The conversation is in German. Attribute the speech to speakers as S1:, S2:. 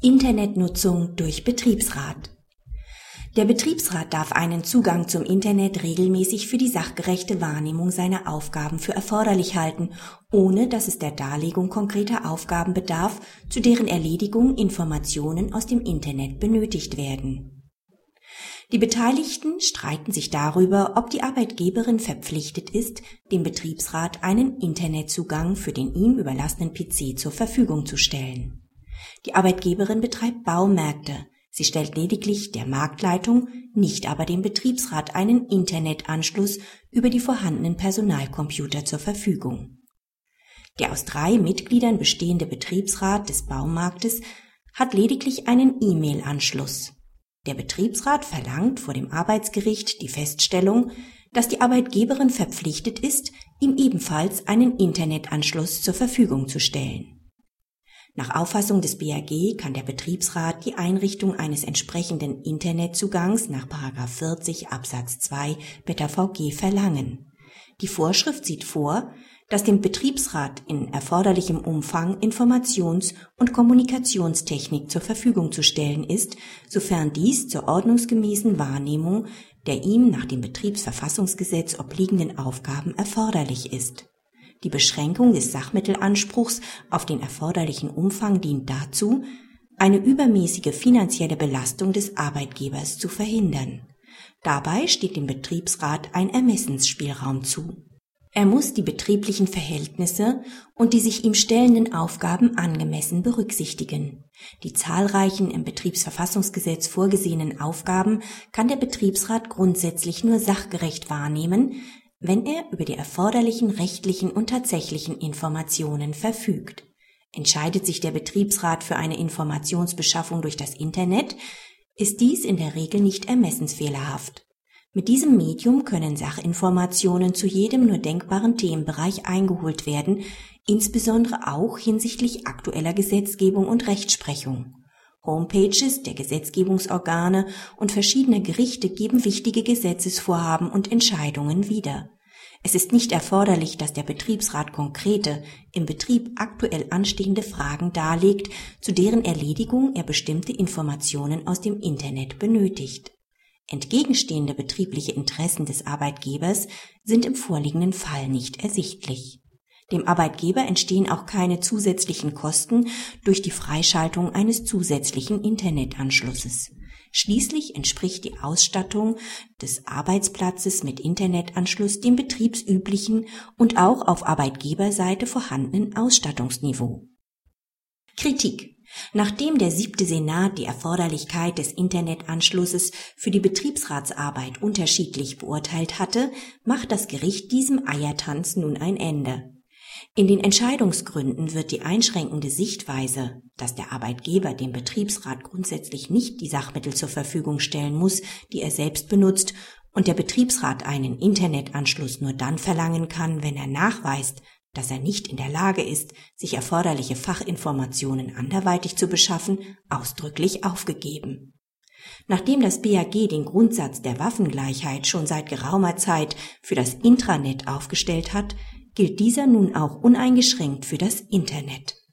S1: Internetnutzung durch Betriebsrat. Der Betriebsrat darf einen Zugang zum Internet regelmäßig für die sachgerechte Wahrnehmung seiner Aufgaben für erforderlich halten, ohne dass es der Darlegung konkreter Aufgaben bedarf, zu deren Erledigung Informationen aus dem Internet benötigt werden. Die Beteiligten streiten sich darüber, ob die Arbeitgeberin verpflichtet ist, dem Betriebsrat einen Internetzugang für den ihm überlassenen PC zur Verfügung zu stellen. Die Arbeitgeberin betreibt Baumärkte. Sie stellt lediglich der Marktleitung, nicht aber dem Betriebsrat einen Internetanschluss über die vorhandenen Personalcomputer zur Verfügung. Der aus drei Mitgliedern bestehende Betriebsrat des Baumarktes hat lediglich einen E-Mail-Anschluss. Der Betriebsrat verlangt vor dem Arbeitsgericht die Feststellung, dass die Arbeitgeberin verpflichtet ist, ihm ebenfalls einen Internetanschluss zur Verfügung zu stellen. Nach Auffassung des BAG kann der Betriebsrat die Einrichtung eines entsprechenden Internetzugangs nach 40 Absatz 2 Beta VG verlangen. Die Vorschrift sieht vor, dass dem Betriebsrat in erforderlichem Umfang Informations- und Kommunikationstechnik zur Verfügung zu stellen ist, sofern dies zur ordnungsgemäßen Wahrnehmung der ihm nach dem Betriebsverfassungsgesetz obliegenden Aufgaben erforderlich ist. Die Beschränkung des Sachmittelanspruchs auf den erforderlichen Umfang dient dazu, eine übermäßige finanzielle Belastung des Arbeitgebers zu verhindern. Dabei steht dem Betriebsrat ein Ermessensspielraum zu. Er muss die betrieblichen Verhältnisse und die sich ihm stellenden Aufgaben angemessen berücksichtigen. Die zahlreichen im Betriebsverfassungsgesetz vorgesehenen Aufgaben kann der Betriebsrat grundsätzlich nur sachgerecht wahrnehmen, wenn er über die erforderlichen rechtlichen und tatsächlichen Informationen verfügt. Entscheidet sich der Betriebsrat für eine Informationsbeschaffung durch das Internet, ist dies in der Regel nicht ermessensfehlerhaft. Mit diesem Medium können Sachinformationen zu jedem nur denkbaren Themenbereich eingeholt werden, insbesondere auch hinsichtlich aktueller Gesetzgebung und Rechtsprechung. Homepages der Gesetzgebungsorgane und verschiedener Gerichte geben wichtige Gesetzesvorhaben und Entscheidungen wieder. Es ist nicht erforderlich, dass der Betriebsrat konkrete, im Betrieb aktuell anstehende Fragen darlegt, zu deren Erledigung er bestimmte Informationen aus dem Internet benötigt. Entgegenstehende betriebliche Interessen des Arbeitgebers sind im vorliegenden Fall nicht ersichtlich. Dem Arbeitgeber entstehen auch keine zusätzlichen Kosten durch die Freischaltung eines zusätzlichen Internetanschlusses. Schließlich entspricht die Ausstattung des Arbeitsplatzes mit Internetanschluss dem betriebsüblichen und auch auf Arbeitgeberseite vorhandenen Ausstattungsniveau. Kritik Nachdem der siebte Senat die Erforderlichkeit des Internetanschlusses für die Betriebsratsarbeit unterschiedlich beurteilt hatte, macht das Gericht diesem Eiertanz nun ein Ende. In den Entscheidungsgründen wird die einschränkende Sichtweise, dass der Arbeitgeber dem Betriebsrat grundsätzlich nicht die Sachmittel zur Verfügung stellen muss, die er selbst benutzt, und der Betriebsrat einen Internetanschluss nur dann verlangen kann, wenn er nachweist, dass er nicht in der Lage ist, sich erforderliche Fachinformationen anderweitig zu beschaffen, ausdrücklich aufgegeben. Nachdem das BAG den Grundsatz der Waffengleichheit schon seit geraumer Zeit für das Intranet aufgestellt hat, gilt dieser nun auch uneingeschränkt für das Internet.